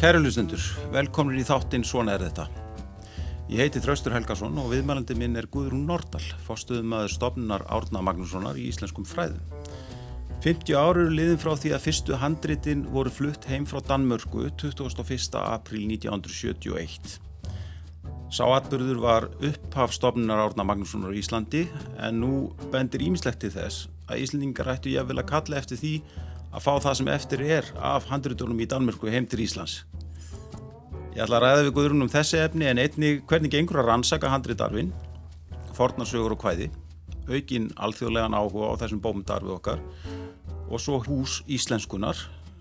Kæru hlustendur, velkomin í þáttinn Svona er þetta. Ég heiti Þraustur Helgason og viðmælandi minn er Guðrún Nordal, fórstuðum aður stopnunar Árna Magnússonar í íslenskum fræðum. 50 árur liðin frá því að fyrstu handritin voru flutt heim frá Danmörku 21. april 1971. Sá atbyrður var upphaf stopnunar Árna Magnússonar í Íslandi en nú bendir ímislegt til þess að Íslandingar ættu ég að vilja kalla eftir því að fá það sem eftir er af handritunum í Danmörku heim til Íslands. Ég ætla að ræða við Guðrún um þessi efni en einnig hvernig að rannsaka handritarfin, fornarsögur og hvæði, aukin alþjóðlegan áhuga á þessum bómdarfi okkar og svo hús íslenskunar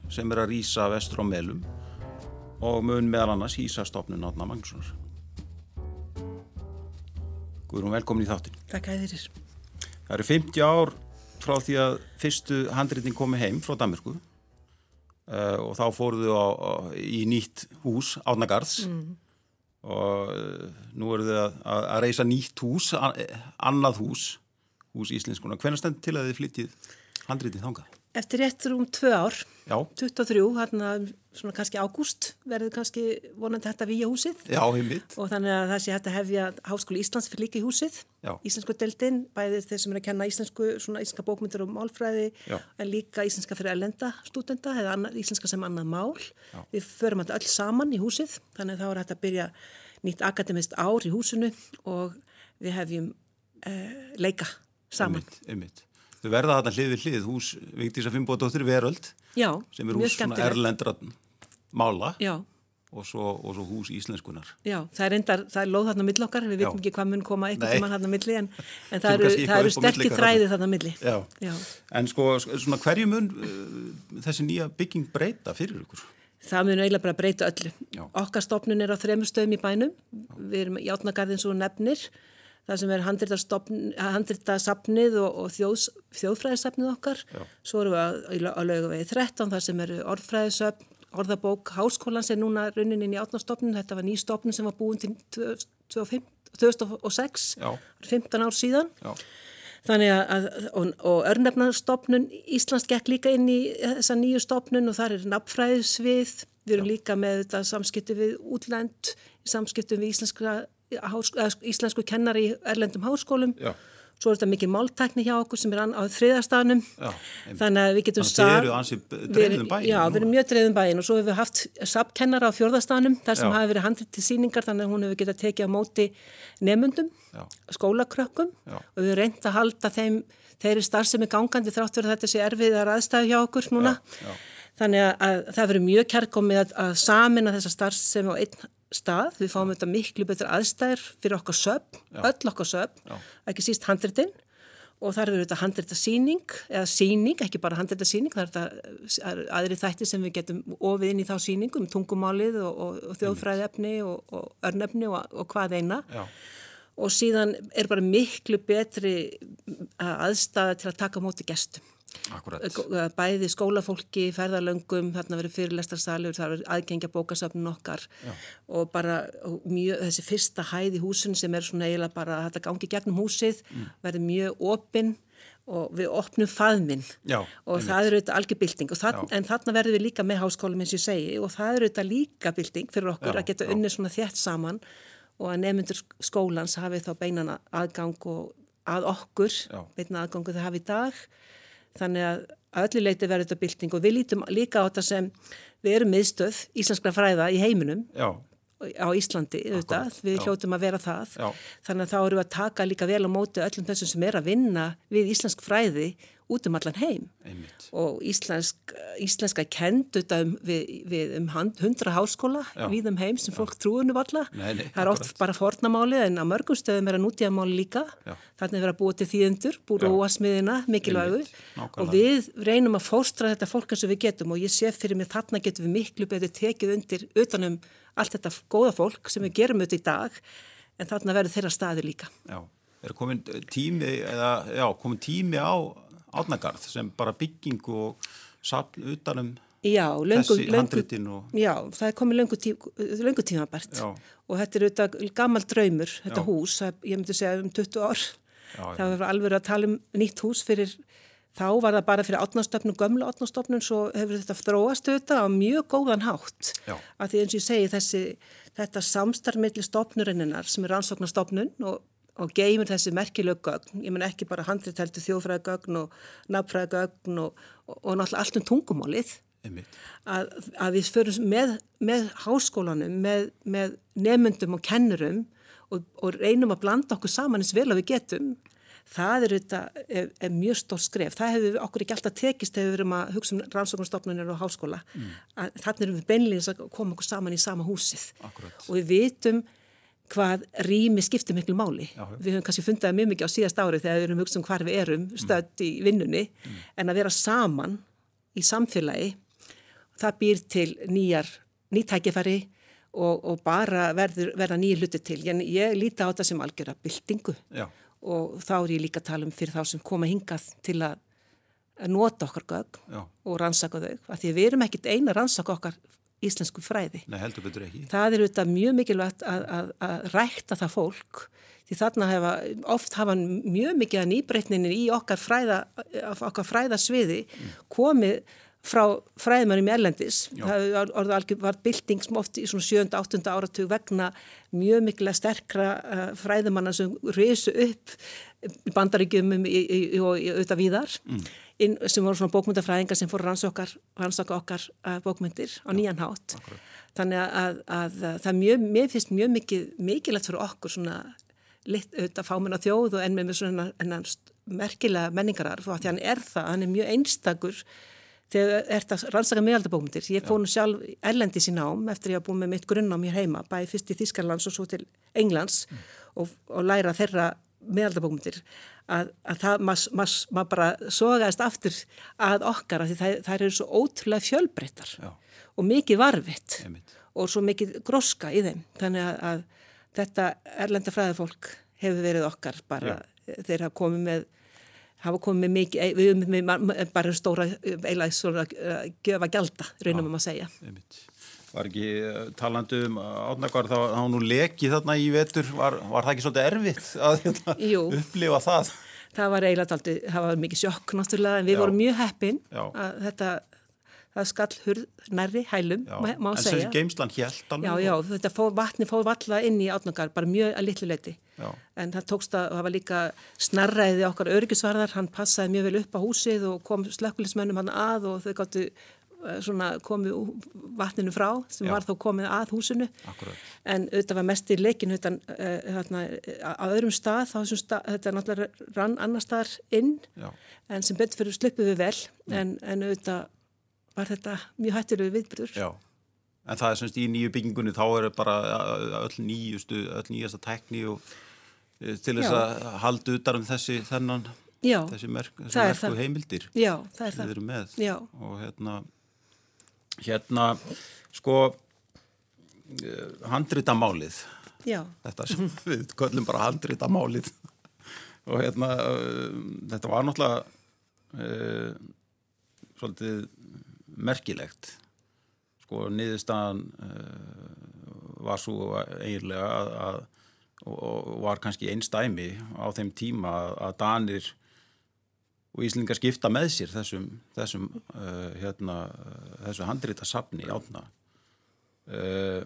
sem er að rýsa vestur á melum og mun meðal annars hýsa stopnun Átna Magnússonar. Guðrún, velkomin í þáttin. Takk að þér. Það eru 50 ár frá því að fyrstu handritin komi heim frá Damersku uh, og þá fóruðu á, á, í nýtt hús Átnagarðs mm. og uh, nú eru þið að, að, að reysa nýtt hús, an, annað hús, hús íslenskuna. Hvernig stendur til að þið flyttið handritið þangað? Eftir réttur um tvö ár, Já. 23, hérna svona kannski ágúst verður kannski vonandi hægt að výja húsið. Já. Og þannig að það sé hægt að hefja Háskóli Íslands fyrir líka í húsið. Já. Íslensku deildin, bæðið þeir sem er að kenna íslensku, svona íslenska bókmyndir og málfræði, en líka íslenska fyrir elenda stúdenda eða annar, íslenska sem annað mál. Við förum alltaf öll saman í húsið, þannig að þá er hægt að byrja nýtt akademist ár í húsinu og við hefjum uh, leika saman. Einmitt, einmitt. Þau verða þarna hlið við hlið, hús Vigdísa Fimboðdóttir Veröld, Já, sem er hús svona erlendra mála Já. og svo, og svo hús íslenskunar. Já, það er reyndar, það er lóð þarna milli okkar, við Já. vitum ekki hvað mun koma einhvern Nei. tímann þarna milli, en, en það eru, eitthvað eru sterkir þræði þarna milli. Já. Já. En sko, svona hverju mun uh, þessi nýja bygging breyta fyrir ykkur? Það mun eiginlega bara breyta öllu. Já. Okkar stopnun er á þremur stöðum í bænum, við erum í átnagarðin svo nefnir, það sem er handritasafnið og, og þjóðs, þjóðfræðisafnið okkar, Já. svo erum við á, laugavegi 13, það sem eru orðfræðisöfn, orðabók háskólans er núna runnin inn í átnastofnun, þetta var ný stofnun sem var búin til 2005 2006, Já. 15 ár síðan. Já, Þannig að, að og, og örnefnastofnun Íslands gekk líka inn í þessa nýju stofnun og þar er nafnfræðisvið, við erum líka með þetta samskipti við útlend, samskiptum við íslenska, íslensku kennari í erlendum háskólum. já, Svo er þetta mikið máltækni hjá okkur sem er á einmitt. Þannig að við getum Þannig að þið eru ansi dreifðum bæinn Já, við erum mjög dreifðum bæinn og svo hefur við haft sapkennara á fjórðastanum þar sem hafi verið handrið til síningar þannig að hún hefur getað tekið á móti nemundum, Já. skólakrökkum Já. og við hefur reynd að halda þeim þeirri starfsemi gangandi þrátt að þetta sé erfiðar aðstæðu hjá okkur núna. Þannig að, að það verður mjög kærkomið að, að samina þessa starfsemi á einn stað. Við fáum þetta miklu betur aðstæður fyrir okkar söpn, öll okkar söpn, Já. ekki síst handritin. Og þar verður þetta handrita síning eða síning, ekki bara handrita síning það er þetta það eru aðri þætti sem við getum ofið inn í þá síningu um tungumálið og, og, og þjóðfræðefni og, og örnefni og, og hvað eina. Já, og síðan er bara miklu betri aðstæða til að taka móti gestum akkurat. bæði skólafólki, ferðalöngum þarna verður fyrirlestarsalur, það verður aðgengja bókasöfnun okkar Já. og bara mjög, þessi fyrsta hæð í húsin sem er svona eiginlega bara að þetta gangi gegnum húsið Mm. verður mjög opinn og við opnum faðminn Já, og það eru auðvitað algjör bylting þarna, Já. en þarna verður við líka með háskólum eins og ég segi og það eru auðvitað líka bylting fyrir okkur Já, að geta já. unnið svona þétt saman og að nefnundur skólans hafi þá beinan aðgang og að okkur, Já. beinan aðgangu það hafi í dag þannig að að öllu leiti verður þetta bylting og við lítum líka á þetta sem við erum miðstöð íslenskra fræða í heiminum. Já, á Íslandi, auðvitað, við já. hljótum að vera það. Já. þannig að þá erum við að taka líka vel á móti öllum þessum sem er að vinna við íslensk fræði út um allan heim einmitt. og íslensk, íslenska kend um, við, við um hand- hundra háskóla Já. við um heim sem fólk trúinu valla það er oft akkurat. bara fornamáli en á mörgum stöðum er að nútíðamáli líka Já. þannig er að búa til þýðendur, búa smiðina mikilvægu Einmitt, nákvæmlega. og við reynum að fóstra þetta fólk eins og við getum og ég sé fyrir mig þarna getum við miklu betur tekið undir utanum allt þetta góða fólk sem við gerum auðvitað í dag en þarna verður þeirra staði líka. Já, er komin tími eða, já, komin tími á átnagarð sem bara bygging og sapn utanum Já, löngu, þessi löngu, handritin og já, það er komið löngu, tí, löngu tímabært og þetta er auðvitað gammal draumur, þetta Já. hús, ég myndi segja um 20 ár. Já. Það var alveg að tala um nýtt hús fyrir þá var það bara fyrir átnastofnun, gömlu átnastofnun svo hefur þetta þróast auðvitað á mjög góðan hátt Já. að því eins og ég segi þessi, þetta samstarfmiðli stofnurinnar sem er rannsóknarstofnun og, og geymir þessi merkilög gögn, ég menn ekki bara handriðteltu þjófræðagögn og nafnfræðagögn og, og, og náttúrulega allt um tungumálið að, að við förum með, með háskólanum, með, með nefnundum og kennurum og, og reynum að blanda okkur saman eins vel að við getum það er, þetta, er, er mjög stór skref. Það hefur okkur ekki alltaf tekist þegar við erum að hugsa um rannsóknarstofnunir og háskóla. Mm. Þannig erum við beinleins að koma okkur saman í sama húsið Akkurat. og við vitum hvað rými skiptir miklu máli. Já, við höfum kannski fundið mjög mikið á síðast árið þegar við erum hugsa um hvar við erum mm. í vinnunni mm. en að vera saman í samfélagi það býr til nýjar nýtækifari og, og bara verður, verða nýja hluti til. Ég, ég líti á þetta sem algjör að byltingu Já og þá er ég líka að tala um fyrir þá sem koma hingað til að nota okkar gögg Já. og rannsaka þau af því við erum ekkit eina rannsaka okkar íslensku fræði. Nei, heldur betur ekki. Það er auðvitað mjög mikilvægt að, að, að rækta það fólk því þarna hefa, oft hafa mjög mikið að nýbreytninni í okkar, fræða, okkar fræðasviði komið frá fræðmannum í Erlendis. Það var, var bilding sem oft í svona 7. 8. áratug vegna mjög mikla sterkra uh, fræðmanna sem reysu upp bandaríkjum og auðvitað víðar mm. Inn, sem voru svona bókmyndafræðingar sem fór rannsaka okkar uh, bókmyndir á nýjan hátt. Akkurat. Þannig að, að, að, að það mjög, mér finnst mjög mikið, mikilvægt fyrir okkur svona litt auðvitað fámenn á þjóð og enn með svona merkilega menningarar því hann er það, hann er mjög einstakur þegar ert að rannsaka miðaldabókmyndir. Ég fóð nú sjálf erlendi sín ám eftir ég að búið með mitt grunn á mér heima, bæði fyrst í Þískarlands og svo til Englands mm. og, og læra þeirra miðaldabókmyndir að, að það, maður ma bara sogaðist aftur að okkar að það, það eru svo ótrúlega fjölbreyttar og mikið varfitt og svo mikið groska í þeim. Þannig að, að þetta erlenda fræðafólk hefur verið okkar bara, Já. þeir hafa komið með hafa komið mikið, eh, við höfum með bara stóra, eiginlega svona uh, gefa gælda, raunum um að segja. Einmitt. Var ekki uh, talandu um átnakvar þá hann nú lekið þarna í vetur, var, var það ekki svolítið erfitt að hérna, upplifa það? Það var eiginlega aldrei, það var mikið sjokk náttúrulega en við Já. vorum mjög heppin Já. að þetta það skall hurð nærri hælum, já, má, má en segja. Þessi geimslan hjælt alveg? Já, já, þetta fó, vatni fóð valla inn í átnangar, bara mjög að litlu leiti. En það tókst að, það var líka snarræði okkar örgisvarðar, hann passaði mjög vel upp á húsið og kom slökkulismönnum hann að og þau gáttu eh, komið vatninu frá sem já. var þá komið að húsinu. Akkurat. En auðvitað var mest í leikinu utan uh, þarna, á öðrum stað, stað, þetta náttúrulega rann annar staðar inn, en sem betur fyrir sluppuðu vel, en, en auðvitað var þetta mjög hættilegu viðbyrður. Já, en það er semst í nýju byggingunni þá er bara öll nýjustu, öll nýjasta tekní og e, til þess að halda utar um þessi þennan, Já, þessi, merk, merku heimildir. Já, það er það. Við erum með. Já. Og hérna, hérna, sko, e, handritamálið. Já. Þetta sem við köllum bara handritamálið. og hérna, e, þetta var náttúrulega svolítið merkilegt sko niðurstaðan uh, var svo eiginlega að, að og var kannski einstæmi á þeim tíma að Danir og Íslingar skipta með sér þessum, þessum uh, hérna, þessu handrítasafni átna uh,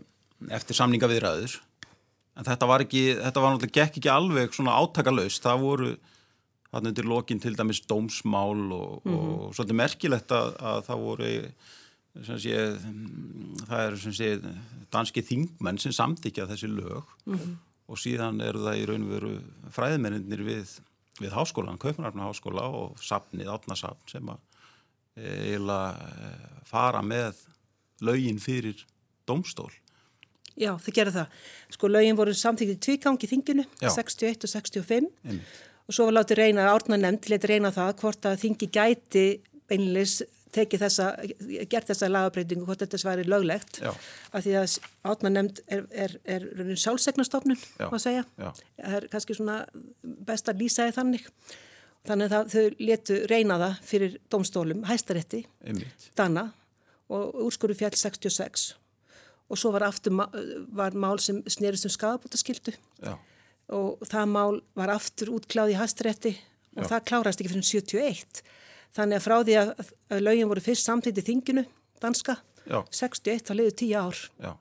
eftir samninga viðræður en þetta var ekki, þetta var náttúrulega gekk ekki alveg svona átakalöst, það voru hann undir lokin til dæmis dómsmál og, mm -hmm. og mhm. svolítið merkilegt að, að það voru sé, það eru sé, danski þingmenn sem samtíkja þessi lög mm -hmm. og síðan eru það í raun og veru fræðmennir við, við háskólan, Kaupnarfna háskóla og sapnið, átnasapn sem að eiginlega eh, fara með lögin fyrir dómstól Já, það gerir það. Sko lögin voru samtíktið tvíkangi þinginu, Já. 61 og 65 Einnig og svo var látið reyna, árna nefnd til að reyna það hvort að þingi gæti einlis tekið þessa, gert þessa lagabreitingu, hvort þetta sværi löglegt. Já. af því að átna nefnd er, er, er, er sjálfsegnastofnun má segja, Já. það er kannski svona best að lýsa þið þannig. Þannig að þau letu reyna það fyrir domstólum, hæstarétti Dana og úrskuru fjall 66 og svo var aftur var mál sem snerist um skadabótaskildu Já. Og það mál var aftur útkláð í hastrætti og Já. það klárast ekki fyrir 71 þannig að frá því að, að lögin voru fyrst samtitt í þinginu, danska, Já. 61, þá leiði 10 ár. Já,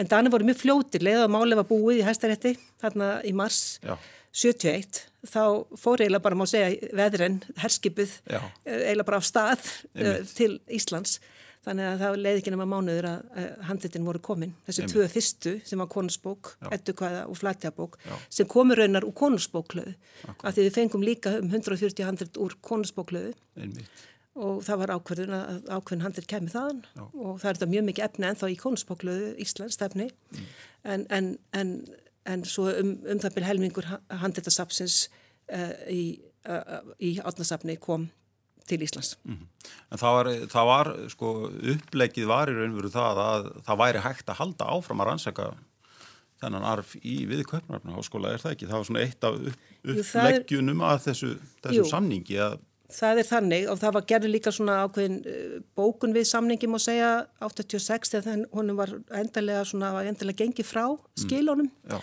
En Danir voru mjög fljótir, leiðið að málið var búið í hæstarétti, þarna í mars Já. 71, þá fór eiginlega bara, má segja, veðren, herskipið, Já. eh, eiginlega bara á stað Einmitt. til Íslands. Þannig að það leiði ekki nema mánuður að handlitin voru komin. Þessi tvö fyrstu sem var konusbók, ettukvæða og flatjabók, sem komur raunar úr konusbóklöðu. Af því við fengum líka um 140 handlit úr konusbóklöðu. Og það var ákverðun að ákveðin handlir kemur þaðan. Og það er þetta mjög mikið efni ennþá í konusbóklöðu Íslands efni. En, en, en, en svo um, um það byrja helmingur handlitasapsins uh, í, uh, í átnasapni kom til Íslands. En það var, það var, sko, upplegið var í raunveru það að það væri hægt að halda áfram að rannsaka þennan arf í við Kaupnarfna háskóla, er það ekki? Það var svona eitt af upp, uppleggjunum að þessu, þessu samningi að, Það er þannig og það var gerði líka svona ákveðin uh, bókun við samningi má segja 86 þegar honum var endalega endalega gengið frá skilunum. já,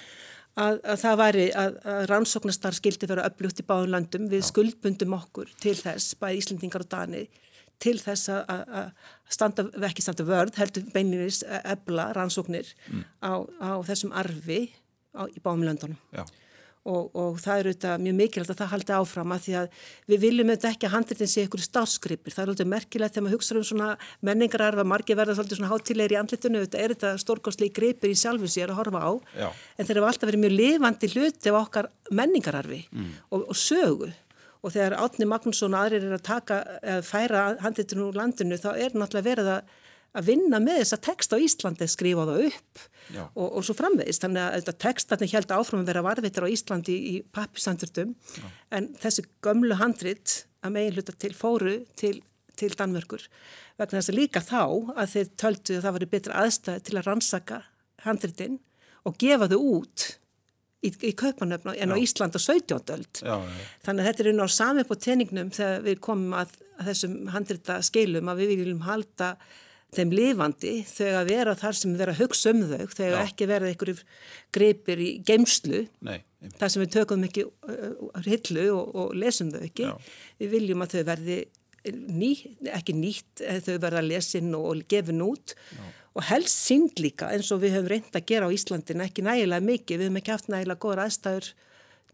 að, að það væri að, að rannsóknastar skildi vera upplugt í báðum löndum. Við skuldbundum okkur til þess bæði Íslendingar og Dani til þess að, standa, ekki standa vörð heldur beininist ebla rannsóknir á, á þessum arfi á, í báðum löndunum. Já, og, og það er auðvitað mjög mikilvægt að það haldi áfram að því að við viljum auðvitað ekki að handritin sé ykkur stáskripir. Það er auðvitað merkilegt þegar maður hugsa um svona menningararfa, margir verða svolítið svona hátilegir í andlitinu, auðvitað er þetta stórkostlega gripir í sjálfu sér að horfa á, Já. en þeir hafa alltaf verið mjög lifandi hluti af okkar menningararfi og, og sögu. Og þegar Átni Magnússon aðrir er að taka, færa handritinu úr landinu, þá er náttúrulega verið að að vinna með þessa text á Íslandi, skrifa það upp Já. og, og svo framvegist. Þannig að þetta textatni held áfram að vera varvitar á Íslandi í, pappisandurtum en þessi gömlu handrit að megin hluta til fóru til, til Danmörkur vegna þess að líka þá að þeir töldu að það var betra aðstæð til að rannsaka handritin og gefa þau út í, í kaupanöfn en á Ísland á 17. öld. já, já, Þannig að þetta er einu á sami på teningnum þegar við komum að, að þessum handrita skilum að við viljum halda þeim lifandi þegar vera þar sem vera hugsa um þau, þegar Já. ekki verða einhverjum gripir í geimslu, nei, þar sem við tökum ekki uh, hillu og, og lesum þau ekki. Já. Við viljum að þau verði ný, ekki nýtt, eh, þau verða lesin og gefin út og helst sínd líka eins og við höfum reynd að gera á Íslandin, ekki nægilega mikið, við höfum ekki haft nægilega góður aðstæður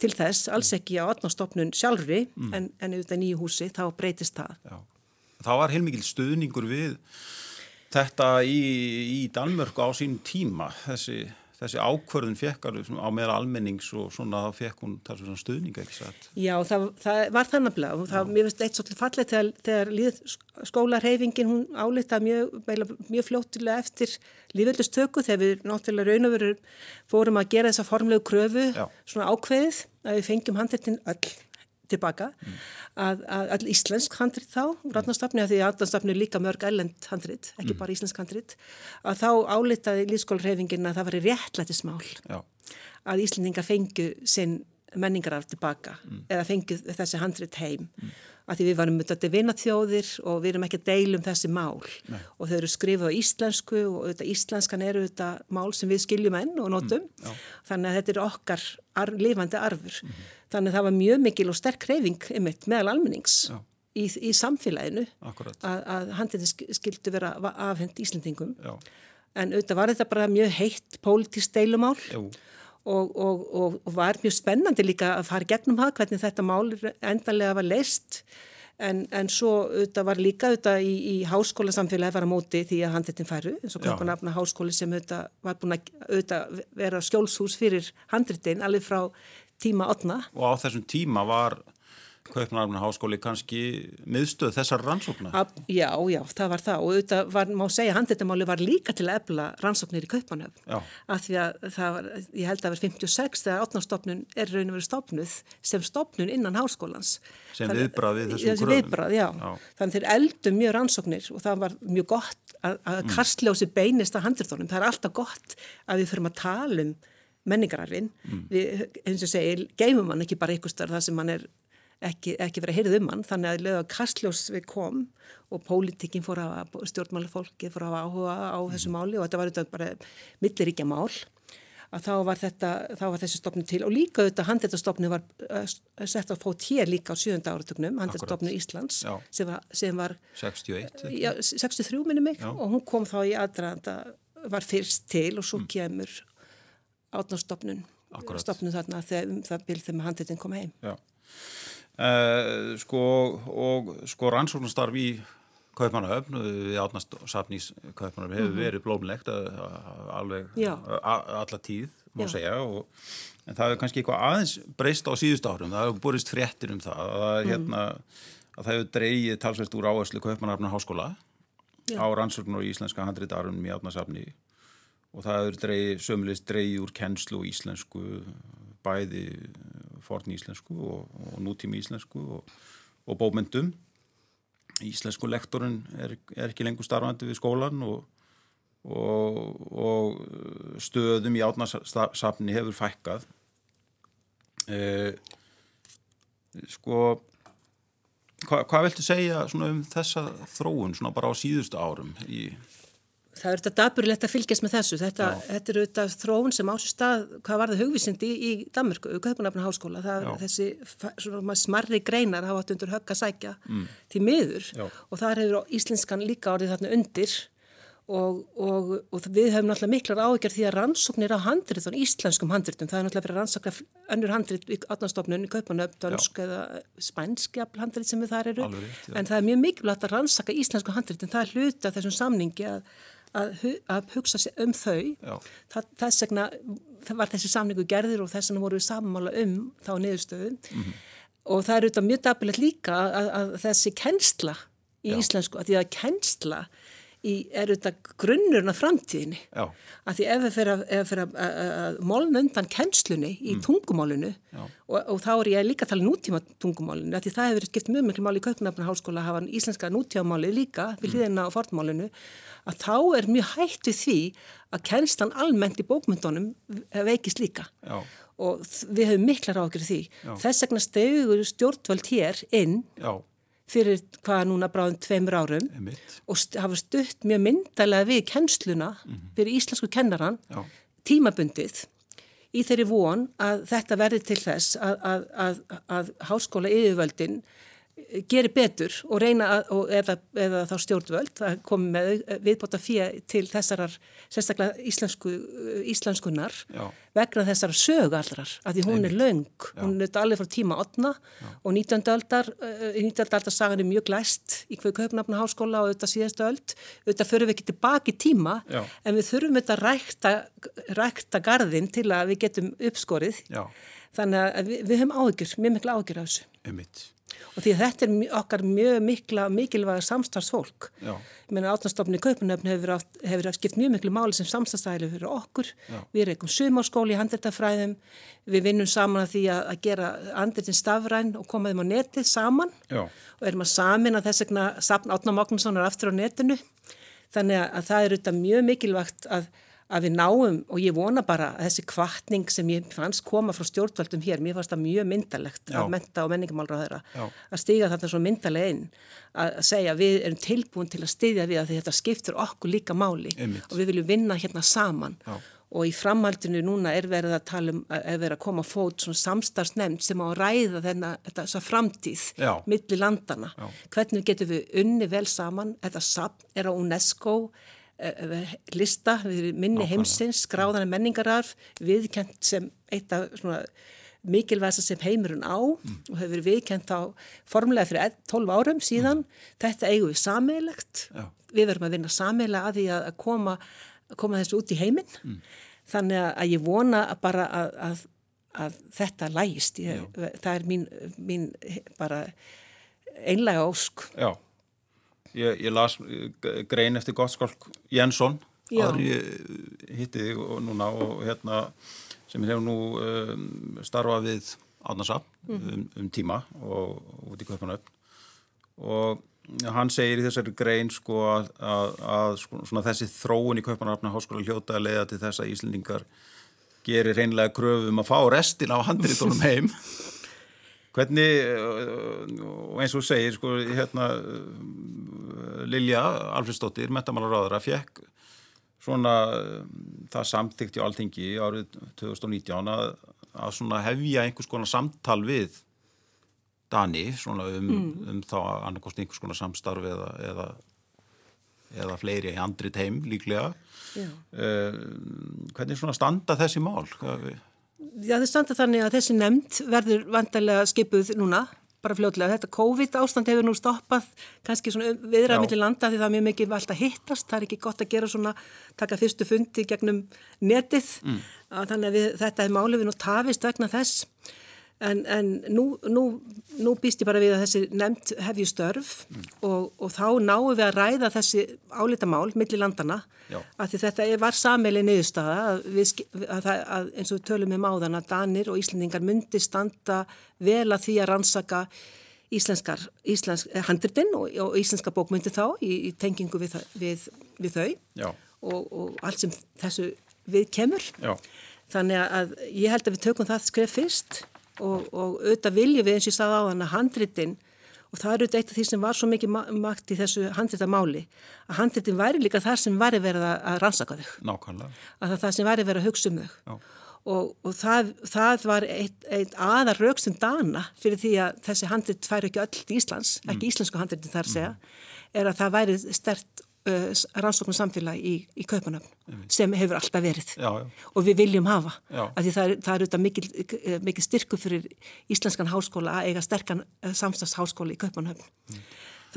til þess, alls ekki á atnastofnun sjálfri, en, en auðvitað nýju húsi, þá breytist það. Já. Það var heilmikil stuðningur við þetta í, í Danmörku á sínum tíma, þessi, þessi ákvörðun fekkar á meðal almennings og svona fekk hún þar svona stuðning. Já, það, það var þannabla og það, mér finnst eitt svolítið fallið þegar, þegar skólarheyfingin, hún álita mjög, mjög fljóttilega eftir lífveldustöku þegar við náttúrulega raun og veru fórum að gera þessa formlegu kröfu, Já. svona ákveðið að við fengjum handreitin öll tilbaka, að, að all íslensk handrit þá, ráttnastafni að því að ráttnastafni er líka mörg ælend handrit, ekki bara íslensk handrit, að þá álitaði lífskólarheyfingin að það var réttlætismál Já, að Íslendingar fengju sinn menningararf tilbaka eða fengju þessi handrit heim. Að því við varum þetta vinnaþjóðir og við erum ekki að deilum þessi mál. Nei. og þau eru skrifað á íslensku og auðvitað íslenskan eru þetta mál sem við skiljum enn og notum. Þannig að þetta er okkar ar, lifandi arfur þannig að það var mjög mikil og sterk reyfing meðal almennings í, í samfélaginu að, að handritin skildu vera afhend Íslendingum. Já, en auðvitað var þetta bara mjög heitt pólitísk deilumál og, og, og, og var mjög spennandi líka að fara gegnum það hvernig þetta mál endanlega var leist en, en svo auðvitað var líka auðvitað í, í háskólasamfélagi var að móti því að handreitin færu eins og Já. Kaupanafna háskóli sem auðvitað var búin að auðvitað vera skjólshús fyrir handreitin alveg frá tíma otna og á þessum tíma var Kaupnarfna háskóli kannski miðstöð þessar rannsókna. Ab, já, já, það var það og auðvitað var, má segja, handreitamáli var líka til að ebla rannsóknir í Kaupanöfn Já. af því að það var, ég held að var 56 þegar átnastofnun er raun og verið stopnuð sem stopnun innan háskólans. Sem Þannig- viðbragð við þessum Þessi kröfum. viðbrað, já. Já. Þannig þeir eldu mjög rannsóknir og það var mjög gott að, að Mm. kastljósi beinist að handritónum. Það er alltaf gott að við fyrir að tala um menningararfin. Mm. Við, eins og segir, geymum hann ekki bara starf þar sem hann er ekki, ekki verið að heyrið um hann þannig að lögða kastljós við kom og pólitíkin fór að hafa, stjórnmálafólki fór að áhuga á þessu máli og þetta var þetta bara milliríkja mál að þá var, þetta, þá var þessi stopnum til og líka auðvitað handreitastofnum var uh, sett á fót hér líka á sjönda áratögnum, handreitastofnum Íslands sem var, sem var 61, já, 63 minnum mig já. og hún kom þá í aðdraðanda, var fyrst til og svo mm. kemur átnástofnun stofnun þarna þegar um það byrð þegar handreitin kom heim. Uh, Sko og sko rannsóknastarf í Kaupmannahöfn við átnast safnís Kaupmannahöfn hefur mm -hmm. verið blómlegt alveg alla tíð má segja og en það hefur kannski eitthvað aðeins breyst á síðust árum. Það hefur borist fréttir um það að, mm. hérna, að það hefur dreyið talsvert úr áherslu Kaupmannahöfn háskóla Já. á rannsókn og íslenska handritarunum í átnasafni og það hefur dreyið sömulegst dreyið úr kennslu og íslensku bæði forn íslensku og, og nútími íslensku og, og bómyndum íslensku lektorinn er, er ekki lengur starfandi við skólan og, og, stöðum í átnarsafni hefur fækkað. Eh, sko hva, hvað viltu segja um þessa þróun bara á síðustu árum í Það er þetta daburlegt að fylgjast með þessu. Þetta, þetta er auðvitað þróun sem ásist stað, hvað var það hugvísindi í, Danmörku, Kaupanafna háskóla. Það þessi svona smarri greinar hafa átt undir högg að sækja mm. til miður Já. og þar hefur Íslenskan líka orðið þarna undir og, og, og við höfum náttúrulega miklar áhyggjar því að rannsóknir á handriðun, íslenskum handriðun, það er náttúrulega fyrir að rannsaka önnur handrið í átnastofnun í Kaupanöfn, dansk eða spænskja handrið sem við þar eru, Alveg, en það er mjög mikilvægt að rannsaka íslensku handriðun, það er hluta þessum samningi að að, að hugsa um þau það, þess vegna var þessi samningu gerðir og þess vegna voru við sammála um þá niðurstöðun mm -hmm. og það er auðvitað mjög dapilegt líka að, að þessi kennsla í Já. íslensku, að því að kennsla í, er auðvitað grunnurinn af framtíðinni Já. að því ef við fyrir að, mólna undan kennslunni í mm. tungumálunu og, og þá er ég líka að tala nútíma tungumálunu að því það hefur skipt mjög miklu máli í Kaupnafnarháskóla að hafa íslenska nútímamáli líka við mm. hlýðina á fornmálunu að þá er mjög hættu því að kennslan almennt í bókmyndunum veikist líka Já. og við hefum miklar ágjörð því Já. þess vegna stegur stjórnvöld hér inn Já fyrir hvaða núna bráðum tveimur árum Einmitt. og hafa stutt mjög myndalega við kennsluna mm -hmm. fyrir íslensku kennaran Já. tímabundið í þeirri von að þetta verði til þess að, að, að, að háskóla yfirvöldin gerir betur og reyna að, og eða, eða þá stjórnvöld að koma með viðbóta fyrir til þessarar sérstaklega íslensku, íslenskunar Já. vegna þessar sögallrar að því hún Einmitt. er laung, Já. hún er allir frá tíma 8 og 19. aldar 19. aldar sagan er mjög glæst í hverju köpnafna háskóla og auðvitað síðastu öld auðvitað förum við ekki tilbaki tíma Já. en við þurfum auðvitað að rækta, rækta gardin til að við getum uppskorið þannig að við, við höfum áhyggjur, mjög miklu áhyggjur á þessu Einmitt og því þetta er okkar mjög mikla mikilvæga samstarfsfólk. Ég meina átnastofni Kaupanöfn hefur, hefur skipt mjög miklu máli sem samstarfstæli fyrir okkur, Já. við eitthvað sumarskóli í handreitafræðum, við vinnum saman að því að, að gera andreitin stafræn og koma þeim á netið saman. Já. og erum að samina þess vegna Átna Magnússonar aftur á netinu. Þannig að það er auðvitað mjög mikilvægt að að við náum og ég vona bara að þessi kvartning sem ég fannst koma frá stjórnvaldum hér, mér fannst það mjög myndalegt Já. að menta og menningamálra þeirra að stiga þarna svo myndalega inn að segja við erum tilbúin til að stiðja við að þetta skiptur okkur líka máli Einmitt. og við viljum vinna hérna saman Já. og í framhaldinu núna er verið að tala um að vera að koma fót svona samstarfsnefnd sem á að ræða þennan þessa framtíð millir landana, Já. hvernig getum við unni vel saman, þetta er á UNESCO lista við minni heimsins, skráðana menningararf viðkent sem eitt af mikilvægsta sem heimurinn á mm. og hefur viðkent á formulega fyrir 12 árum síðan. Mm. þetta eigum við sameilegt við verðum að vinna sameilega að því að koma, að koma þessu út í heiminn. Mm. þannig að ég vona bara að, að, að þetta lægist ég, það er mín, mín bara einlega ósk. Já ég, ég las eh, grein eftir Gottskálk Jensson aður ég hitti þig og núna og hérna sem hefur nú um, starfað við Átnarsap mm. um, um tíma og út í Kaupanöfn og hann segir í þessari grein sko að, að, að sko, þessi þróun í Kaupanöfna háskóla hljóta að leiða til þess að Íslendingar gerir reynlega kröfum að fá restin á handritunum heim Hvernig, og eins og segir, sko, hérna, Lilja Alfredsdóttir, metamálaráðara, fekk svona það samþygt í alþingi árið 2019 að, að svona hefja einhvers konar samtal við Dani svona um, mm. um þá annarkost einhvers konar samstarf eða, eða, eða fleiri í andri teim líklega. Uh, hvernig svona standa þessi mál? Já þau standa þannig að þessi nefnd verður vantarlega skipuð núna bara fljóðlega. Þetta COVID ástand hefur nú stoppað kannski svona viðrað millir landa því það er mjög mikið vald að hittast. Það er ekki gott að gera svona, taka fyrstu fundi gegnum netið. Mm. Þannig að við, þetta er málið við nú tafist vegna þess. En, en nú, nú, nú býst ég bara við að þessi nefnd hefji störf mm. og, og þá náum við að ræða þessi álítamál millir landana að því þetta var sammeili niðurstaða að, við, að, að eins og við tölum um áðan að Danir og Íslendingar myndi standa vel að því að rannsaka íslenskar, íslensk handritinn og, og íslenska bókmyndi þá í, í tengingu við, við, við þau og, og allt sem þessu við kemur. Já. Þannig að ég held að við tökum það skref fyrst og, og auðvitað viljum við eins og ég sagði á þann að handritin og það eru auðvitað eitt af því sem var svo mikið makt í þessu handritamáli að handritin væri líka það sem væri verið að rannsaka þau. Nákvæmlega. Að það, það sem væri verið að hugsa um þau. Og, og það, það var eitt, eitt aðar rauk sem dana fyrir því að þessi handrit færi ekki öll í Íslands, ekki mm. íslensku handritin þar að segja, mm. er að það væri stert uh, rannsóknum samfélag í, í Kaupanöfn sem hefur alltaf verið já, já. og við viljum hafa það er, það er auðvitað mikil, mikil styrku fyrir Íslenskan háskóla að eiga sterkan uh, samstagsháskóla í Kaupanöfn mm.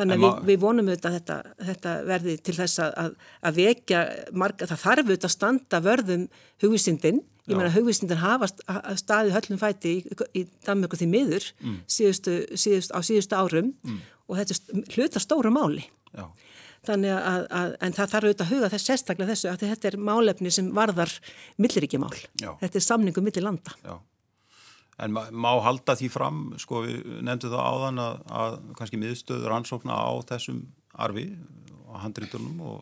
þannig að við, við vonum auðvitað að þetta, þetta verði til þess að, að vekja marga, það þarf auðvitað að standa vörðum hugvísindin Ég meina hugvísindin hafa staðið höllum fæti í, í Danmjöku því miður mm. síðustu, síðust, á síðustu árum mm. og þetta hlutar stóru máli. Já að, að en það þarf auðvitað að huga þess sérstaklega þessu að þetta er málefni sem varðar milliríkjumál, þetta er samningu millir landa. Já. En má halda því fram, sko við nefndum það áðan að, að kannski miðstöður ansókna á þessum arfi og handrítunum og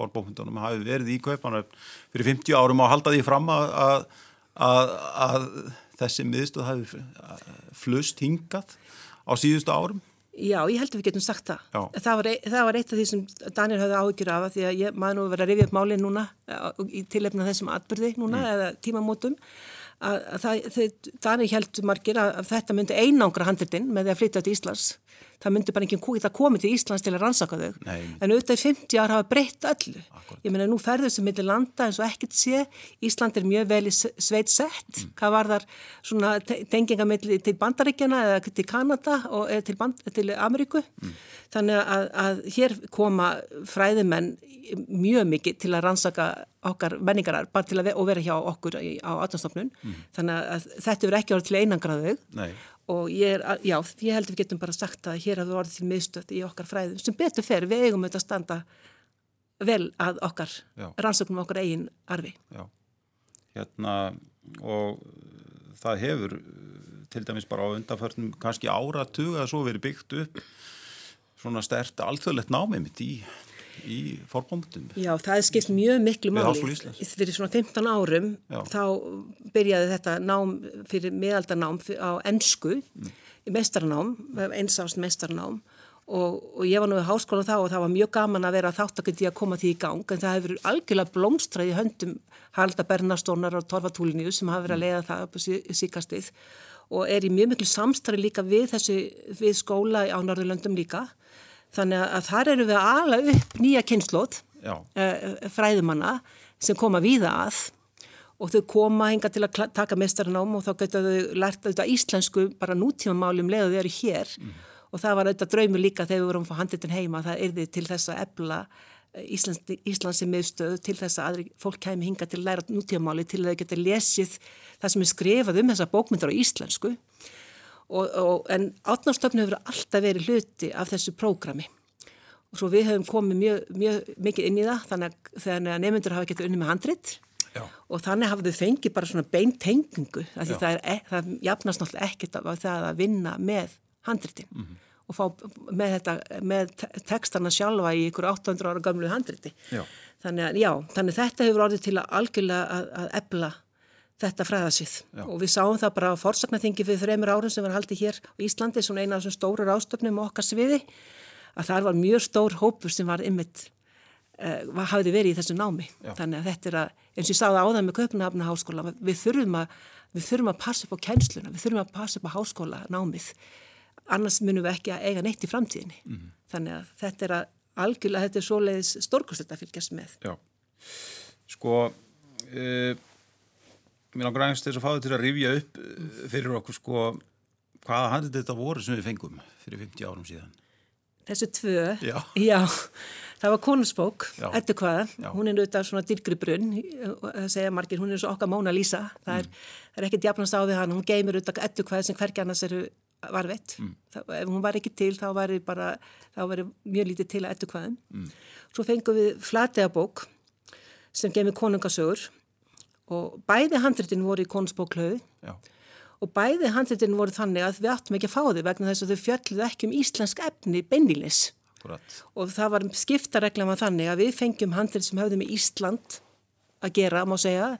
fórbókmyndunum hafi verið í kaupan fyrir 50 árum og halda því fram að, að þessi miðstöð hafi flust hingað á síðustu árum? Já, ég held að við getum sagt það. Það var, það var eitt af því sem Daniel hafði áhyggjur af því að ég maður nú verið að rifja upp málinn núna í tilefna þessum atbyrði núna mm. eða tímamótum að, að það, Daniel held margir að, að þetta myndi einangra handildin með því að flytja til Íslands það myndi bara ekki það komið til Íslands til að rannsaka þau Nei. en auðvitað í 50 ár hafa breytt öllu Akkurat. ég meina nú ferður sem millir landa eins og ekkert sé, Ísland er mjög vel í sveit sett, mm. hvað var þar svona tengingamilli til Bandaríkjana eða til Kanada og til, band, til Ameríku mm. þannig að, að hér koma fræðimenn mjög mikið til að rannsaka okkar menningarar bara til að vera hjá okkur á átanstofnun mm. þannig að þetta verður ekki orðið til einangraðu og ég, er, já, ég held að við getum bara sagt að hér hafðu orðið til miðstöð í okkar fræðum sem betur fer, við eigum auðvitað að standa vel að okkar já. rannsóknum okkar eigin arfi Já, hérna og það hefur til dæmis bara á undanförnum kannski áratuga að svo verið byggt upp svona stert alþjóðlegt námið mitt í í fórbóndum. Já, það er skipt mjög miklu máli. Fyrir svona 15 árum Já. þá byrjaði þetta nám fyrir miðaldanám á ennsku, mm. mestarnám, einsást mestarnám og, og ég var nú í háskóla þá og það var mjög gaman að vera þáttakandi að koma því í gang en það hefur algjörlega blómstræði höndum Halda Bernastónar og Torfa Túliníu sem hafa verið að leiða það upp á síkastið og er í mjög miklu samstæri líka við þessu, við skóla á Norðurlöndum líka Þannig að þar eru við að ala upp nýja kynnslót uh, fræðumanna sem koma víða að og þau koma hinga til að taka mestarnám og þá getur þau lært auðvitað íslensku bara nútíma málum leðu þau eru hér. Mm. og það var auðvitað draumur líka þegar við vorum á handlitin heima það erði til þess að ebla Íslands, Íslands sem miðstöðu til þess að aðri fólk kæmi hinga til að læra nútíma máli til að þau getur lesið það sem er skrifað um þessa bókmyndar á íslensku og, og, en átnáðstöfnu hefur alltaf verið hluti af þessu prógrami. Og svo við hefum komið mjög, mjög mikið inn í það þannig að, nefnendur hafa getið unni með handrit. Já. og þannig hafa þau fengið bara svona beintengingu það, er, e, það jafnast náttúrulega ekkert af það að vinna með handritin. Mm -hmm. og fá með, þetta, með textarna sjálfa í ykkur 800 ára gamlu handriti. Þannig að já, þannig þetta hefur orðið til að algjörlega að, að ebla þetta fræðasið og við sáum það bara á forsaknaþingi fyrir þreymur árum sem var haldið hér á Íslandi, svona eina af þessum stóru rástöfnum okkar sviði, að það var mjög stór hópur sem var ymmit uh, hafði verið í þessu námi. Já. Þannig að þetta er að, eins og ég sáði áðan með Köpunahafna háskóla, við þurfum að, við þurfum að passa upp á kænsluna, við þurfum að passa upp á háskóla námið, annars munum við ekki að eiga neitt í framtíðinni. Mm -hmm. Þannig að þetta er að algjörlega, þetta er svoleiðis stórkostlega að fylgjast með. Já, sko, uh, mér langar aðeins til að fá þetta til að rifja upp eh, fyrir okkur, sko, hvaða handið þetta voru sem við fengum fyrir 50 árum síðan? Þessu tvö, já, já. Það var konusbók, eftir hvaða, hún er auðvitað svona dyrgri brunn, það segja margir, hún er svo okkar Móna Lísa, það er, mm. er ekki djafnast á við hann, hún geymir auðvitað eftir hvaða sem hverjarnas eru varvett, mm. ef hún var ekki til þá var bara, þá var mjög lítið til að eftir hvaðum. Mm. Svo fengum við flategabók sem geymir konungasögur og bæði handritin voru í konusbóklöðu og bæði handritin voru þannig að við áttum ekki að fá þau vegna þess að þau fjölluðu ekki um íslensk efni beinilis. Akkurat. og það var skiptareglama þannig að við fengjum handlið sem höfðum í Ísland að gera, má segja,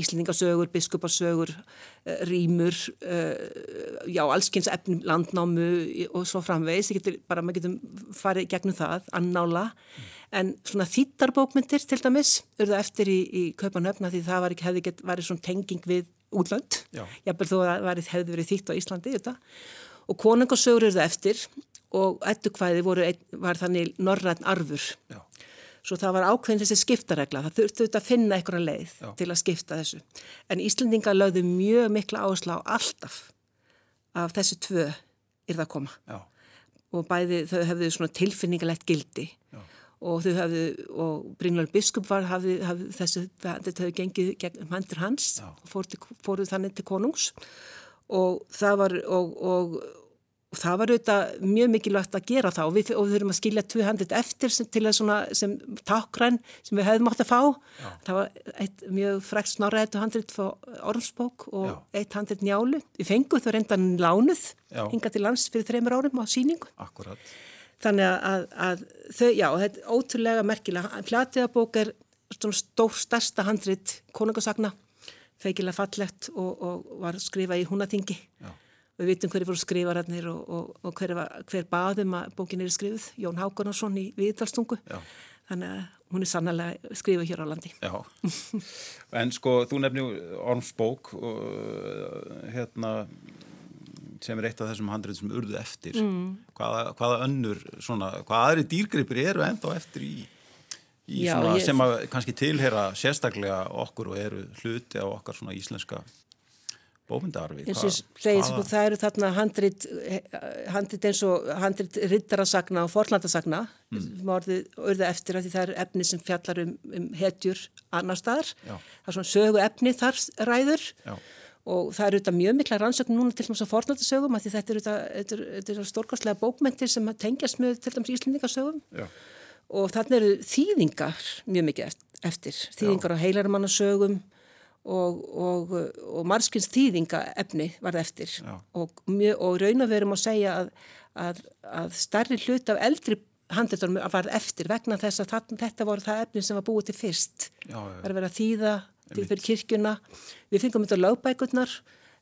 Íslandingasögur, biskupasögur, uh, rýmur, uh, já, allskynns efnum, landnámu og svo framvegs, getur, bara maður getur farið gegnum það, annála, mm. En svona þýttarbókmyndir til dæmis, urða eftir í, í Kaupanöfna því það var ekki, hefði gett, varið svona tenging við útlönd, jábel þó að það hefði verið þýtt á Íslandi, þetta, og konungasögur urða eftir og ettukvæði var þannig norræn arfur. Já. Svo það var ákveðin þessi skiptaregla, það þurftu auðvitað að finna einhverja leið Já. til að skipta þessu. En Íslandinga lögðu mjög mikla áherslu á alltaf af þessu tvö er það að koma. Já. Og bæði þau hefðu svona tilfinningalegt gildi. Og þau hefðu, og Brynjólf Biskup var, hafði, hafði þessu, þetta hefðu gengið gegn handur hans og fóruð þannig til konungs. Og það var, og, og og það var auðvitað mjög mikilvægt að gera það. Og við, og við þurfum að skilja 200 eftir sem, til að svona sem takkræn sem við hefðum átt að fá. Já. það var eitt mjög frækt snorraðið 200 fyrir ormsbók og Já. eitt 100 njálu. Við fengum þau reyndan lánuð hinga til lands fyrir þreymur árum á síningu Akkurat. Þannig að, að þau, já, þetta er ótrúlega merkilega. Platiðabók er stór stærsta 100 konungasagna. Feikilega fallegt og, og var skrifað í húnaþingi. Já. Við vitum hverju fóru skrifararnir og, og, og hver, hver baðum að bókin er skrifuð, Jón Hákonarsson í Viðdalstungu þannig að hún er sannlega skrifuð hér á landi. Já, en sko þú nefni Orms bók og hérna sem er eitt af þessum handrið sem urðu eftir mm. hvaða, hvaða önnur svona, hvaða aðri dýrgripir eru enda eftir í, í Já, svona, ég... sem að kannski tilhera sérstaklega okkur og eru hluti á okkar svona íslenska bómyndarfi sko, það eru þarna handrit, handrit eins og handrit rittarasagna og forlandasagna mm. sem orðið eftir að því það er efni sem fjallar um, um hetjur annar staðar, Já. það er svona sögu efni þar ræður Já. Og það eru þetta mjög mikla rannsögn núna til þess að forlandasögum að þetta eru þetta, þetta eru stórkastlega bókmyndir sem tengjast með til dæmis íslendingasögum. Og þarna eru þýðingar mjög mikið eftir, þýðingar á heilarmannasögum og, og, og marskins þýðinga efni var eftir. Og, mjö, og og verum að segja að, að, að starri hlut af eldri handlitunum var eftir vegna þess að það, þetta voru það efni sem var búið til fyrst. Já, já. var að þýða til fyrir kirkjuna við fengum þetta lögbækurnar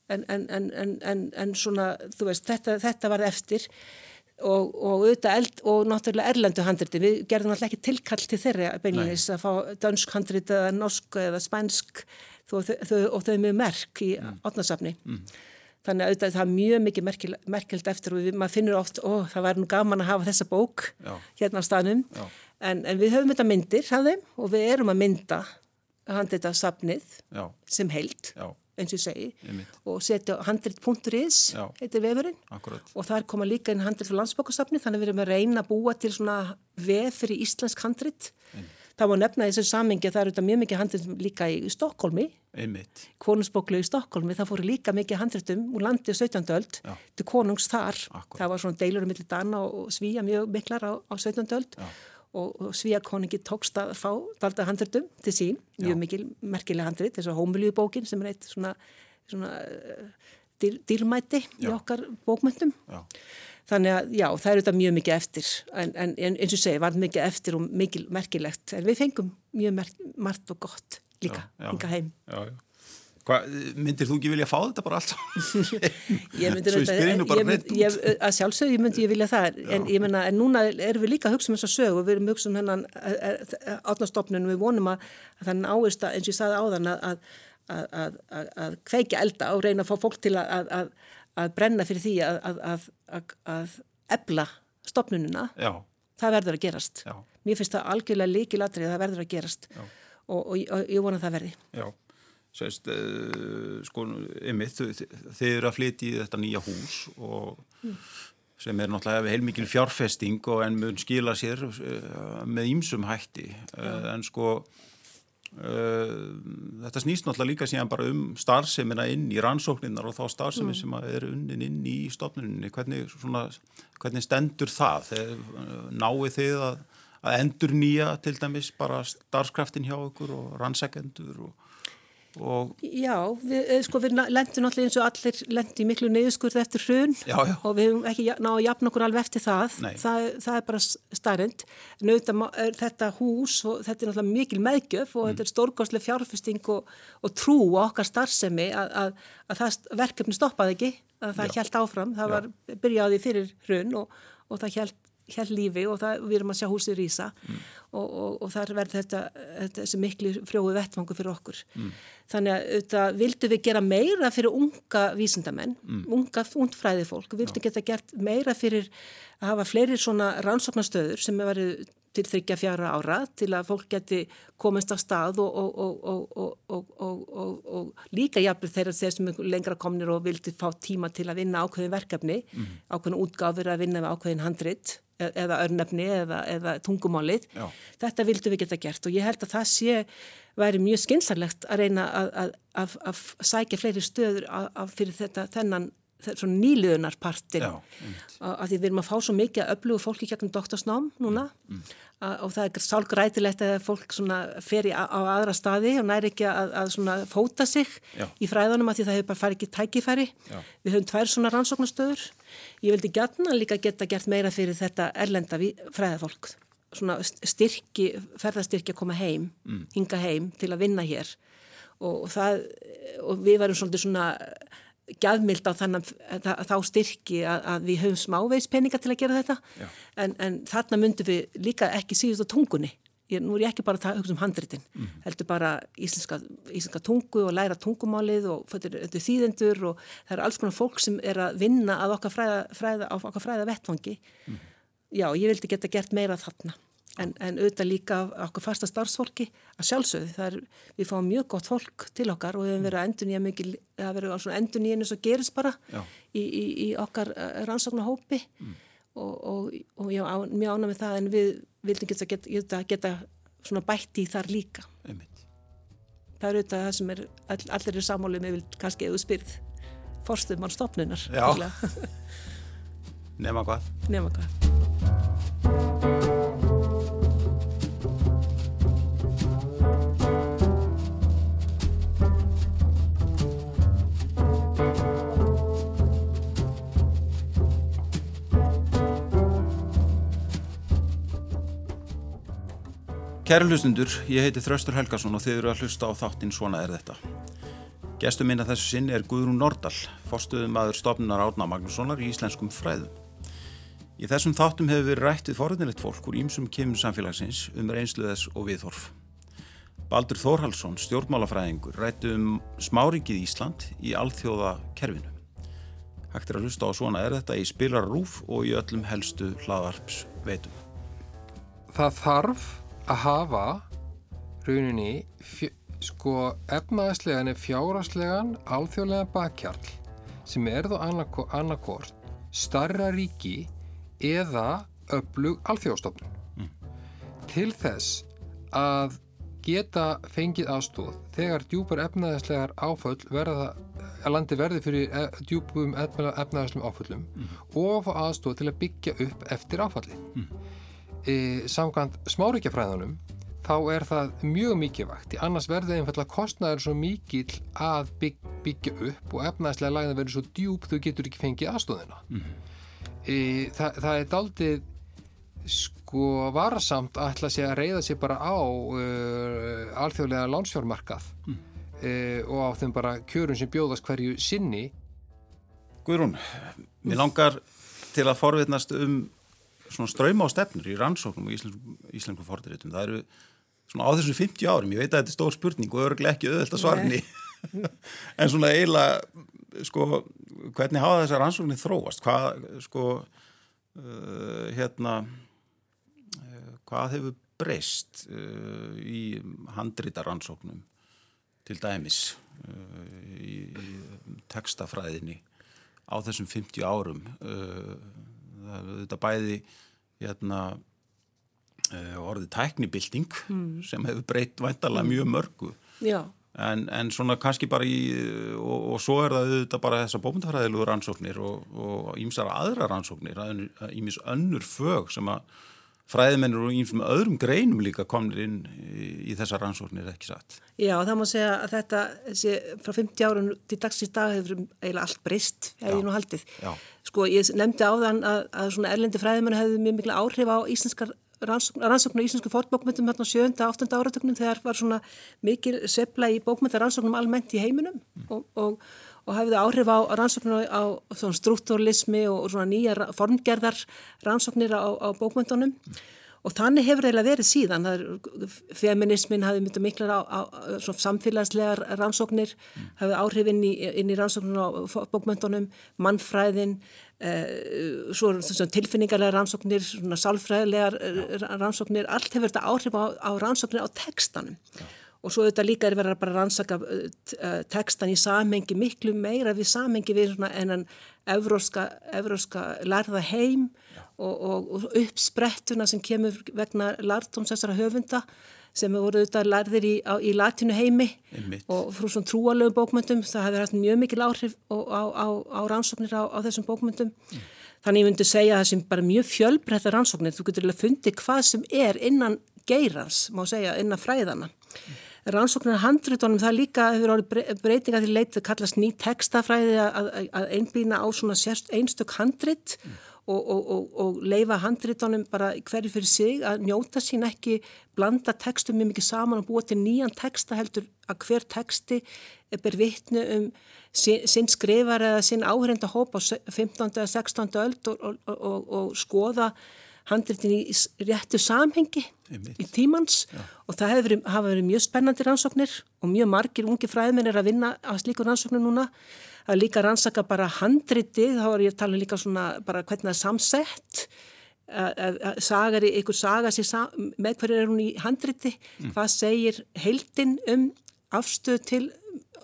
en, en, en, en svona veist, þetta, þetta var eftir og, og auðvitað eld, og náttúrulega erlendu handriti, við gerðum alltaf ekki tilkall til þeirra beinleis að fá dansk handrit eða norsk eða spænsk þau, þau, og þau er mjög merk í mm. átnarsafni. Mm. Þannig að auðvitað það er mjög mikið merkil, merkild eftir og við, maður finnur oft, ó það var nú gaman að hafa þessa bók Já. hérna á staðnum, en, en við höfum þetta myndir hafðum og við erum að mynda handrita safnið Já. sem held. Já eins og segi Einmitt. og setja handrit.is heitir vefurinn Akkurat. og þar koma líka inn handrit fyrir landsbókasafni þannig við erum að reyna að búa til svona vef fyrir íslensk handrit Einmitt. Það var nefna í þessu samengi að það eru þetta mjög mikið handritum líka í Stokkólmi, konungsbóklu í Stokkólmi, það fóru líka mikið handritum úr landi 17. öld til konungs þar. Akkur. Það var svona deilur um millir Dana og Svíja mjög miklar á, á 17. öld Já. Og, og Svíja koningi tókst að fá dalda handritum til sín, mjög Já. mikil merkilega handrit, þess að Hómiljúbókin sem er eitt svona, svona uh, dýr, dýrmæti í okkar bókmyndum. Já. Þannig að já, það eru þetta mjög mikið eftir en, en eins og segi, var mikið eftir og mikið merkilegt, en við fengum mjög margt og gott líka, hinga heim. Já, já. Hva, myndir þú ekki vilja fá þetta bara allt ég myndir Svo ég mynd, ég, að sjálfsögðu ég myndi ég vilja það en ég menna, en núna erum við líka að hugsa um þessa sög og við erum að hugsa um hennan átnastofnun og við vonum að, að það náist að, eins og ég sagði áðan að, að, að, að, að kveikja elda og reyna að fá fólk til að, að, að brenna fyrir því að, að, að, að, að ebla stopnununa, Já, það verður að gerast. já, Mér finnst það algjörlega líkilatrið að það verður að gerast. Og, og, og ég vona að það verði. já Sérst, uh, sko, ymmið, þið eru að flytja í þetta nýja hús og sem er náttúrulega heilmikil fjárfesting og en mun skila sér uh, með ýmsum hætti. Uh, en sko uh, þetta snýst náttúrulega líka síðan bara um starfsemina inn í rannsókninnar og þá starfsemi sem að er unnin inn í stofnuninni, hvernig, svona, hvernig stendur það, náið þið að, að endur nýja til dæmis bara starfskraftin hjá ykkur og rannsekendur og Já, við, eh, sko, við lendum náttúrulega eins og allir lendi miklu neyðskurð eftir hrun Já, já. og við hefum ekki náðu að jafna okkur alveg eftir það. Það, það er bara starrend. En auðvitað er þetta hús og þetta er náttúrulega mikil meðgjöf og þetta er stórgóðslega fjárfesting og, og trú á okkar starfsemi að, að, að það verkefni stoppaði ekki, að það Já. hjælt áfram. Það var byrjaði fyrir hrun og, og það hjælt hjælt lífi og það, við erum að sjá húsið rýsa Mm. og, og, og þar verður þetta, þetta þessi miklu frjóðu vettfangu fyrir okkur. Mm. Þannig að auðvitað vildum við gera meira fyrir unga vísindamenn, Mm. unga ungfræði fólk, við vildum geta gert meira fyrir að hafa fleiri svona rannsóknastöður sem er verið til þryggja fjara ára til að fólk geti komist á stað og, og, og, og, og líka jafnveg þeirra þeir sem lengra komnir og vildi fá tíma til að vinna ákveðin verkefni, ákveðin útgáfur að vinna með ákveðin handrit e- eða örnefni eða, eða tungumálið. Já. Þetta vildum við geta gert og ég held að það sé væri mjög skynsarlegt að reyna að, að, að, sækja fleiri stöður að, fyrir þetta þennan svona nýliðunarpartin að því við erum að fá svo mikið að öflugu fólki gegnum doktorsnám núna. Að, og það er sálgrætilegt að fólk fer í, á, aðra staði og næri ekki að, að fóta sig Já. í fræðanum að því það hefur bara farið ekki tækifæri. Já. við höfum tvær svona rannsóknastöður ég vildi gætna líka geta gert meira fyrir þetta erlenda fræðafólk. Svona styrki, ferðastyrki að koma heim hinga heim til að vinna hér. Og, og það og við varum svolítið svona gjafmild á þannig að þá styrki að, að við höfum smávegis peninga til að gera þetta. En, en þarna myndum við líka ekki síðust á tungunni. Ég, nú er ég ekki bara að hugsa um handritin. Heldur bara íslenska, íslenska tungu og læra tungumálið og er þýðendur og það er alls konar fólk sem er að vinna að okkar fræða, fræða, á okkar fræða vettfangi já, ég vildi geta gert meira þarna en, en auðvitað líka okkur fasta starfsfólki að sjálfsögðu, það er, við fáum mjög gott fólk til okkar og við hefum verið að endur nýja mikil, það verið svona endur nýja eins og gerist bara Já. í, í, í okkar rannsóknarhópi og, og, og ég á, mjög ána með það en við vildum geta, geta, geta, svona bætt í þar líka einmitt. það er auðvitað það sem er, all, allir er sammálið með vil kannski eða spyrð forstum mann stopnunar Já. Nefna hvað? nema hvað Kæra hlustundur, ég heiti Þraustur Helgason og þið eru að hlusta á þáttinn Svona er þetta. Gestur minna þessu sinni er Guðrún Nordal, forstuðum aður stofnunar Árna Magnússonar í íslenskum fræðum. Í þessum þáttum hefur verið rætt við forðinleitt fólk úr ímsum kemur samfélagsins um reynslu þess og viðhorf. Baldur Þórhalsson, stjórnmálafræðingur, rætti um smárikið Ísland í alþjóða kerfinu. Hægt er að hlusta á Svona er þetta í spilararúf og í öllum helstu hlaðarps veitum. það þarf að hafa rauninni sko efnaðislegan eða fjáraslegan alþjóðlegan bakkjarl sem er þó annarko- annarkort starra ríki eða öflug alþjóðstofnun til þess að geta fengið aðstóð þegar djúpar efnaðislegar áföll verða landi verði fyrir e- djúpum efnaðislegum áföllum og fá aðstóð til að byggja upp eftir áfalli e, samkvæmt smáríkjafræðunum þá er það mjög mikilvægt því annars verður einfallega kostnaður svo mikill að bygg, byggja upp og efnaðslega lagina verður svo djúb þau getur ekki fengið aðstóðina e, það, það er daldið sko varasamt að ætla sig að reyða sig bara á uh, alþjóðlega lánsfjármarkað. E, og á þeim bara kjörum sem bjóðast hverju sinni. Guðrún, mér langar til að forvitnast um svona ströyma á stefnur í rannsóknum og íslensku, íslensku forðuritum. Það eru svona á þessum 50 árum, ég veit að þetta er stór spurning og örglega ekki auðvelt að svarni en svona eiginlega sko, hvernig hafa þessar rannsóknir þróast? Hvað, sko uh, hérna uh, hvað hefur breyst uh, í handrítaransóknum til dæmis uh, í, í textafræðinni á þessum 50 árum uh, þetta bæði hérna uh, orðið tæknibilding mm. sem hefur breytt væntalega mm. mjög mörgu en, en svona kannski bara í og, og svo er það þetta bara þessar bómyndafræðilegu rannsóknir og ímsara aðra rannsóknir, ímis önnur fög sem að fræðimennir og einsum öðrum greinum líka komnir inn í, í þessa rannsóknir ekki satt. Já, það má segja að þetta sé, frá 50 árun til dagsins dag hefur eiginlega allt breyst hefði nú haldið. Já. Sko, ég nefndi á þann að, að svona erlendi fræðimennu hefði mjög mikla áhrif á íslenskar rannsóknar í íslensku fórtbókmyndum hérna á sjönda, áttunda áratöknum þegar var svona mikil söfla í bókmyndarannsóknum almennt í heiminum mm. og, og og hafði áhrif á rannsóknir á, á struktúrlismi og, og nýja formgerðar rannsóknir á, á bókmyndunum og þannig hefur það verið síðan. Feminismin hafi myndið miklar á, á samfélagslegar rannsóknir mm. hafi áhrif inn í, inn í rannsóknir á bókmyndunum mannfræðin eh, svo, svo tilfinningarlega rannsóknir sálfræðilegar eh, rannsóknir. Allt hefur þetta áhrif á rannsóknir á tekstanum Já og svo auðvitað líka er verið að bara rannsaka uh, tekstan í samhengi miklu meira við samhengi við svona enn evróska, lærða heim og, og, og uppsprettuna sem kemur vegna lartóms þessara höfunda sem voru auðvitað lærðir í, á, í latinu heimi. Einmitt. og frú svona trúalögum bókmyndum það hefur haft mjög mikil áhrif á, á, á rannsóknir á þessum bókmyndum mm. þannig ég myndi segja að það sem bara mjög fjölbreytta rannsóknir, þú getur alveg fundið hvað sem er innan geirans, má segja, innan fræðana mm rannsóknar handrutunum það líka hefur orðið breytinga til leit að kallast ný textafræði að, að einblýna á svona einstök handrit mm. og, og, og, og leifa handritunum bara hverju fyrir sig að njóta sín ekki blanda textum mjög mikið saman og búa til nýjan texta heldur að hver texti ber vittnu um sinn, sinn skrifar eða sinn áhörenda hóp á 15. eða 16. öld og skoða handritin í réttu samhengi í tímans Já. og það verið, hafa verið mjög spennandi rannsóknir og mjög margir ungi fræðmenn er að vinna á slíku rannsóknir núna er líka rannsaka bara handriti þá er ég að tala líka svona bara hvernig það er samsett sagar í einhver saga með hverju er hún í handriti mm. hvað segir heldin um afstöð til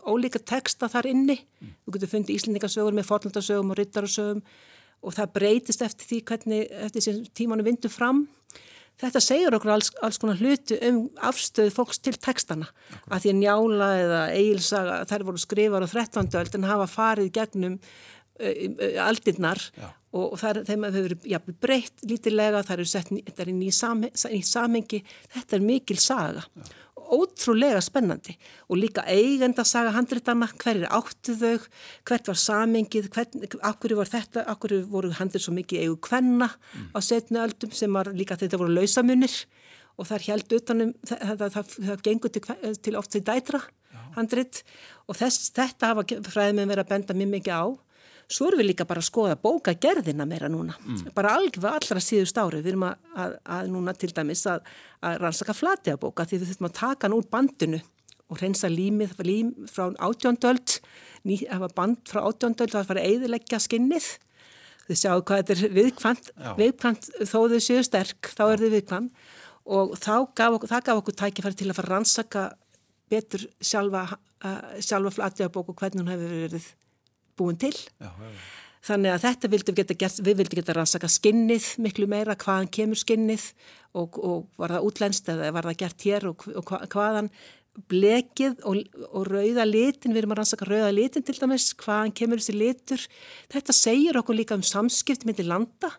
ólíka texta þar inni mm. þú getur fundið íslendingasögur með forlandasögum og ryttarasögum og það breytist eftir því hvernig eftir sem tímanu vindu fram. Þetta segir okkur alls, alls konar hluti um afstöðu fólks til textana okay. að því að njála eða eilsaga þær voru skrifar á 13. öld en hafa farið gegnum aldirnar og, og það, þeim hefur verið breytt lítilega, það eru sett er í nýjum samhengi, þetta er mikil saga Já ótrúlega spennandi. Og líka eigenda saga handritana, hver er áttu þau, hvert var samengið, akkur var þetta, akkur voru handrit svo mikið eigu kvenna mm. á setnu öldum sem var líka þetta voru lausamunir. Og þar held utanum, það, það, það, það gengur til, til oft til dætra handrit. Og þess, þetta hafa fræðið með verið að benda mjög mikið á Svo erum við líka bara að skoða bókagerðina meira núna, mm. bara alveg allra síðust árið, við erum að, að, að núna til dæmis að, að rannsaka flatiða bóka því við þurfum að taka hann úr bandinu og reynsa límið, það var lím frá átjóndöld, það var band frá átjóndöld, það var að eiðilegja skinnið, þið sjáu hvað þetta er viðkvæmt, viðkvæmt þó þau séu sterk, þá er þið viðkvæmt og gaf, það gaf okkur tækifæri til að fara að rannsaka betur sjálfa, uh, sjálfa flatiða bóku hvernig hún hefur verið búin til. Já, já, já. Þannig að þetta vildum geta gert, við vildum geta rannsaka skinnið miklu meira, hvaðan kemur skinnið og, og var það útlænst eða var það gert hér og, og hvaðan blekið og, og rauða litin, við erum að rannsaka rauða litin til dæmis, hvaðan kemur þessi litur. Þetta segir okkur líka um samskipt myndir landa.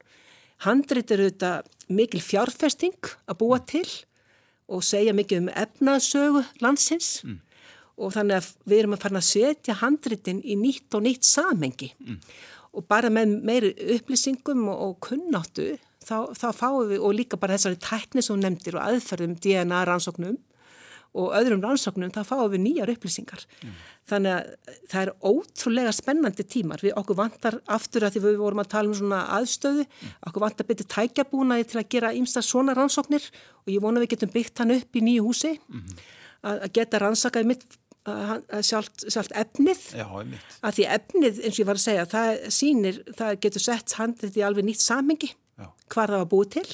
Handrit eru þetta mikil fjárfesting að búa til og segja mikið um efnaðsögu landsins. Mm og þannig að við erum að fara að setja handritin í nýtt og nýtt samhengi mm. og bara með meiri upplýsingum og, og kunnáttu þá, þá fáum við og líka bara þessari tækni sem nefndir og aðferðum DNA rannsóknum og öðrum rannsóknum þá fáum við nýjar upplýsingar. Mm. Þannig að það er ótrúlega spennandi tímar. Við okkur vantar aftur að því við vorum að tala um svona aðstöðu, mm. okkur vantar betið tækjabúnaði til að gera ímsta svona rannsóknir og ég vona við getum byggt hann upp í nýju húsi að geta rannsakaði mitt sjálft, sjálft efnið. Já, að því efnið eins og ég var að segja það sýnir, það getur sett handið í alveg nýtt samengi hvar það var búið til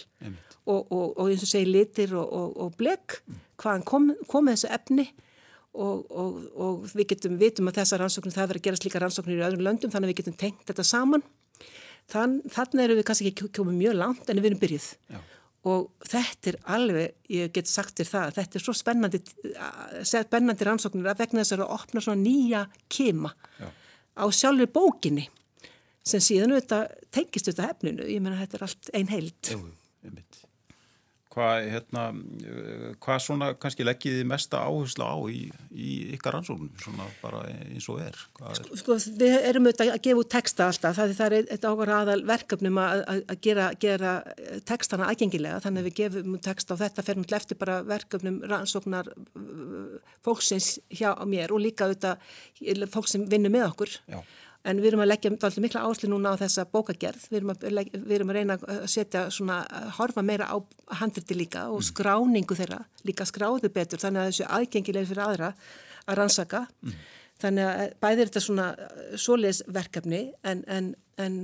og, og, og eins og segi litir og, og blek mm. hvaðan kom, kom þessu efni og við getum vitum að þessa rannsóknir það verður að gera slíka rannsóknir í öðrum löndum þannig að við getum tengt þetta saman. Þann, þannig eru við kannski ekki komið mjög langt en við erum byrjuð. Já og þetta er alveg, ég get sagt þér það þetta er svo spennandi spennandi rannsóknir að vegna þess að það opna svona nýja kema Já. á sjálfur bókinni sem síðan þetta tengist þetta hefninu, ég menna þetta er allt einn heilt Jú, ég mynd Hvað, hérna, hvað svona kannski leggjið þið mesta áherslu á í, í ykkar rannsóknum, svona bara eins og er? er? Sko, sko, við erum auðvitað að gefa út texta alltaf, það, það er eitt ákvar aðal verkefnum að, að gera, gera textana aðgengilega, þannig að við gefum texta og þetta fer mjög eftir bara verkefnum rannsóknar fólksins hjá mér og líka auðvitað fólk sem vinnur með okkur. Já en við erum að leggja alltaf mikla áslu núna á þessa bókagerð, við erum að, við erum að reyna að setja svona, að horfa meira á handriti líka og mm. skráningu þeirra, líka skráðu betur þannig að þessu aðgengileg fyrir aðra að rannsaka, mm. þannig að bæðir þetta svona svoleiðsverkefni en, en, en,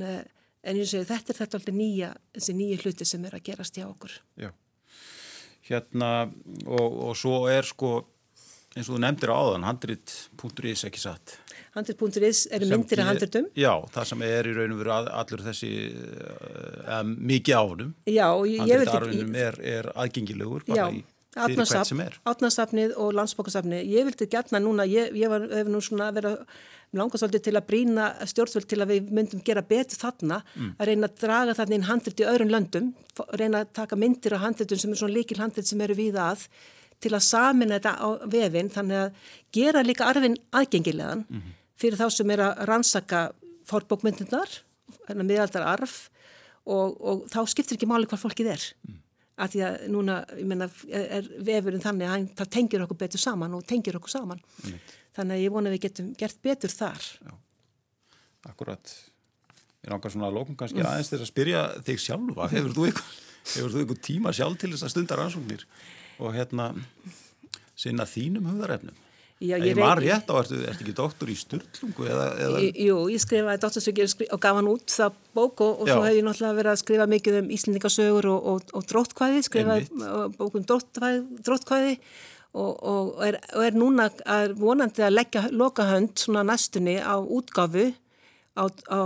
en ég segi þetta er þetta alltaf nýja, þessi nýja hluti sem er að gerast hjá okkur. Já, hérna og, og svo er sko eins og þú nefndir áðan, handrit.is ekki satt Handrit.is eru myndir af handritum. Já, það sem er í raun og veru allur þessi um, mikið áfnum. Já, og ég vil ekki... Er, er aðgengilegur bara í sem er. Átnarsafnið og landsbókarsafnið. Ég vildi gætna núna, ég, ég var, hef nú svona verið svolítið til að brína stjórnvöld til að við myndum gera betur þarna, mm. að reyna að draga þarna inn handrit í öðrum löndum, reyna að taka myndir á handritum sem er svona líkil handrit sem eru við að til að samina þetta á vefinn, þannig að gera líka arfin aðgengilegan mm -hmm fyrir þá sem er að rannsaka fórbókmyndunar, meðaldar arf og, og þá skiptir ekki máli hvað fólkið er. Mm. Að því að núna, ég menna, er vefurinn þannig að það tengir okkur betur saman og tengir okkur saman. Mm. Þannig að ég vona að við getum gert betur þar. Já, akkurat. Ég nákvæmst svona að lókum kannski mm. aðeins til að spyrja þig sjálfa. Hefur þú eitthvað tíma sjálf til þess að stunda rannsóknir og hérna sinna þínum hugðarefnum? Já, ég var rétt á, ertu, ertu ekki doktor í styrlungu? Eða, eða... Jú, ég skrifaði doktorsökjur og gaf hann út það bók og, og svo hef ég náttúrulega verið að skrifa mikið um íslendingasögur og, og, og dróttkvæði, skrifaði bókum dróttkvæði og er, er núna er vonandi að leggja lokahönd svona næstunni á útgafu á, á,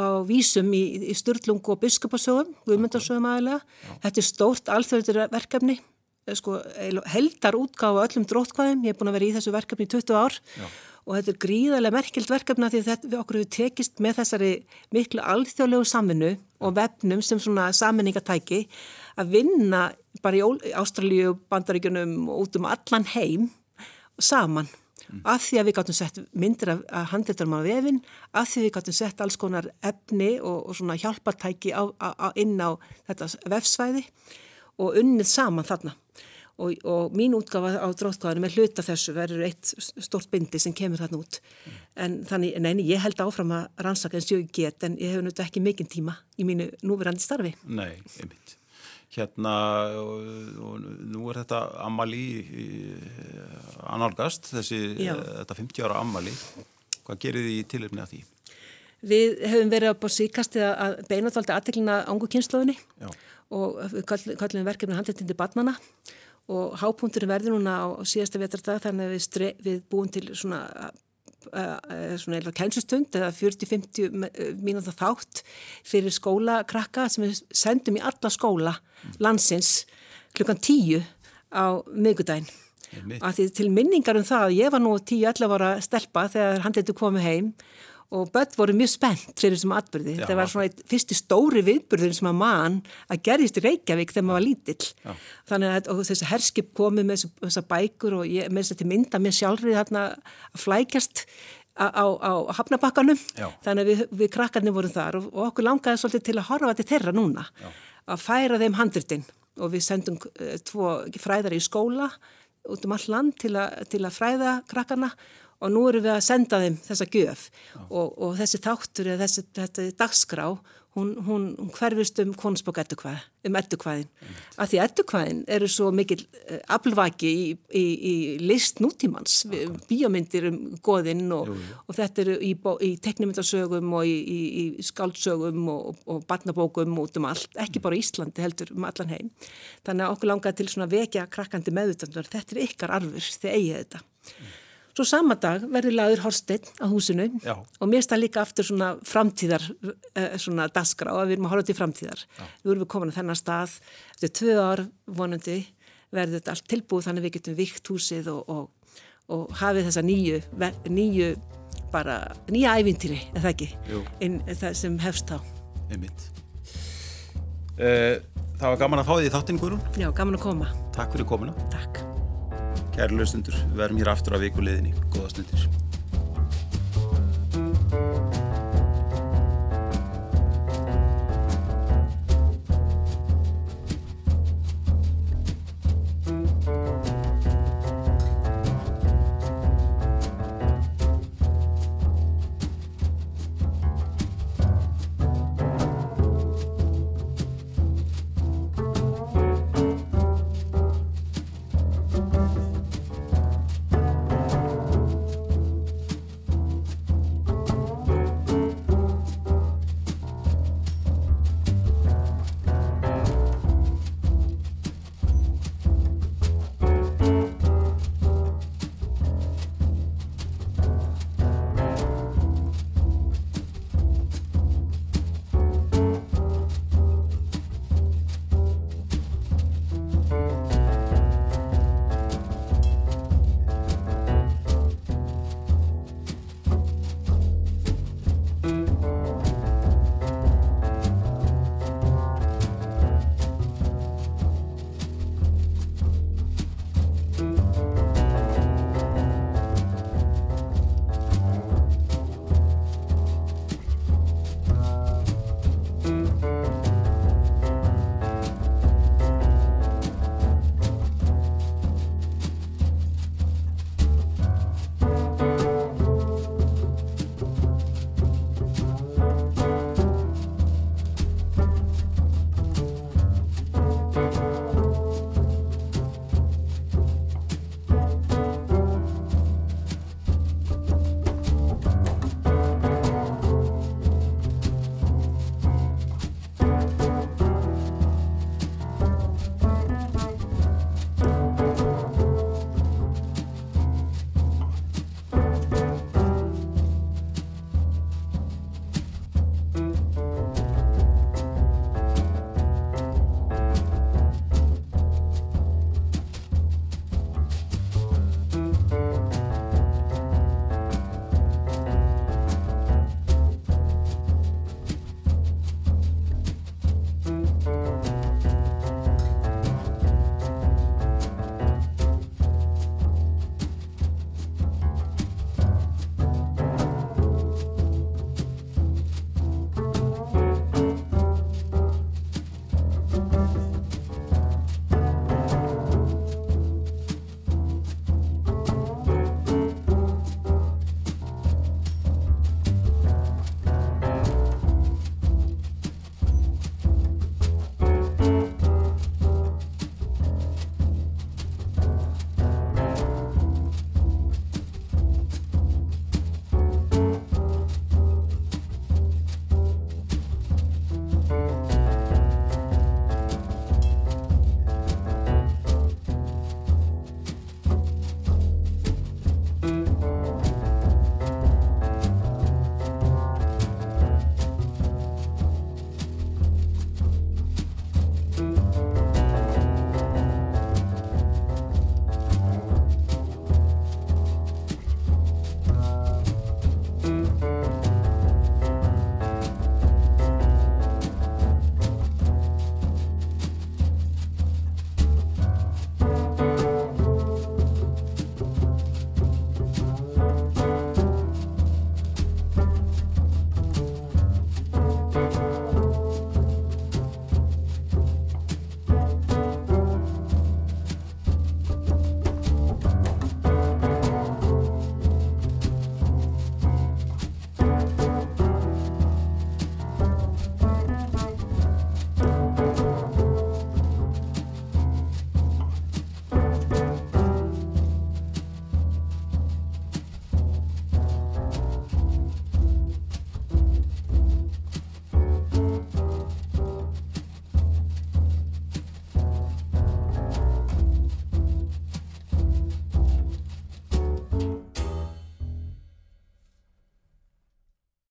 á vísum í, í styrlungu og biskupasögum, guðmyndarsögum aðalega. Þetta er stórt alþjóður verkefni Eh, sko, heldar útgáfa öllum dróttkvæðum, ég er búin að vera í þessu verkefni í 20 ár. Já. og þetta er gríðarlega merkild verkefna því að þetta, við okkur hefur tekist með þessari miklu alþjóðlegu samvinnu og vefnum sem svona saminningatæki að vinna bara í Ástralíu, bandaríkunum og út um allan heim saman. Mm. af því að við gáttum sett myndir af handleitarum á vefin, af því við gáttum sett alls konar efni og, og svona hjálpartæki á, á, á, inn á þetta vefsvæði og unnið saman þarna og, og mín útgafa á dróttkvæðinu með hluta þessu verður eitt stort bindi sem kemur þarna út mm. en þannig, neini, ég held áfram að rannsaka eins og ég get en ég hef náttúrulega ekki mikinn tíma í mínu núverandi starfi Nei, einmitt Hérna, og, og nú er þetta ammali annálgast, þessi, Já. þetta 50 ára ammali hvað gerir þið í tilöfni að því? Við hefum verið á síkastið að beina þálta aðteklina ángu kynnslóðinni og við kallum verkefni handleitindi barnana og hápunkturinn verður núna á, síðasta vetardag þannig að við, við búum til svona, uh, svona eða kænslustund eða 40-50 mínúta þátt fyrir skólakrakka sem við sendum í alla skóla landsins klukkan 10 á miðgudaginn. Til minningar um það, ég var nú 10-11 ára stelpa þegar handleitu komið heim og börn voru mjög spennt fyrir þessum atbyrði. Þetta var svona eitt fyrsti stóri viðbyrður sem að mann að gerðist í Reykjavík þegar maður var lítill. Já. Þannig að þessi herskip komið með þessar bækur og ég, með þess að þetta mynda mér sjálfrið hérna að flækjast á, á, á hafnabakkanum. Já. Þannig að við, við krakkarnir vorum þar og, og okkur langaði svolítið til að horfa til þeirra núna. Já. Að færa þeim handurtinn og við sendum uh, tvo fræðar í skóla út um all land til, a, til að fræða krakkana og nú erum við að senda þeim þessa gjöf. Og, og þessi þáttur eða þessi, þessi dagskrá hún, hún, hún hverfist um konusbók eddukvæð, um eddukvæðin. Mm. af því eddukvæðin eru svo mikil uh, aflvaki í, í, í list nútímans, bíómyndir um goðinn og, og þetta eru í, í teknimyndarsögum og í skáldsögum og, og barnabókum út um allt, ekki bara Íslandi heldur um allan heim, þannig að okkur langar til svona vekja krakkandi meðutandur, þetta er ykkar arfur þegar eigið þetta. Mm. Svo sama dag verður laður Horstein á húsinu Já. og mér stað líka aftur svona framtíðar eh, svona dasgra og við erum að horfa til framtíðar. Já. Við vorum komin á þennan stað, eftir tvö ár vonandi verður þetta allt tilbúið þannig að við getum vikt húsið og, og, og hafið þessa nýju, nýju bara, nýja ævintýri, eða ekki, inn, það sem hefst á. Einmitt. Uh, það var gaman að fá því þáttinn, Guðrún. Já, gaman að koma. Takk fyrir komina. Takk. Kæri lögstundur, við verðum hér aftur á vikuleginni. Góða stundir.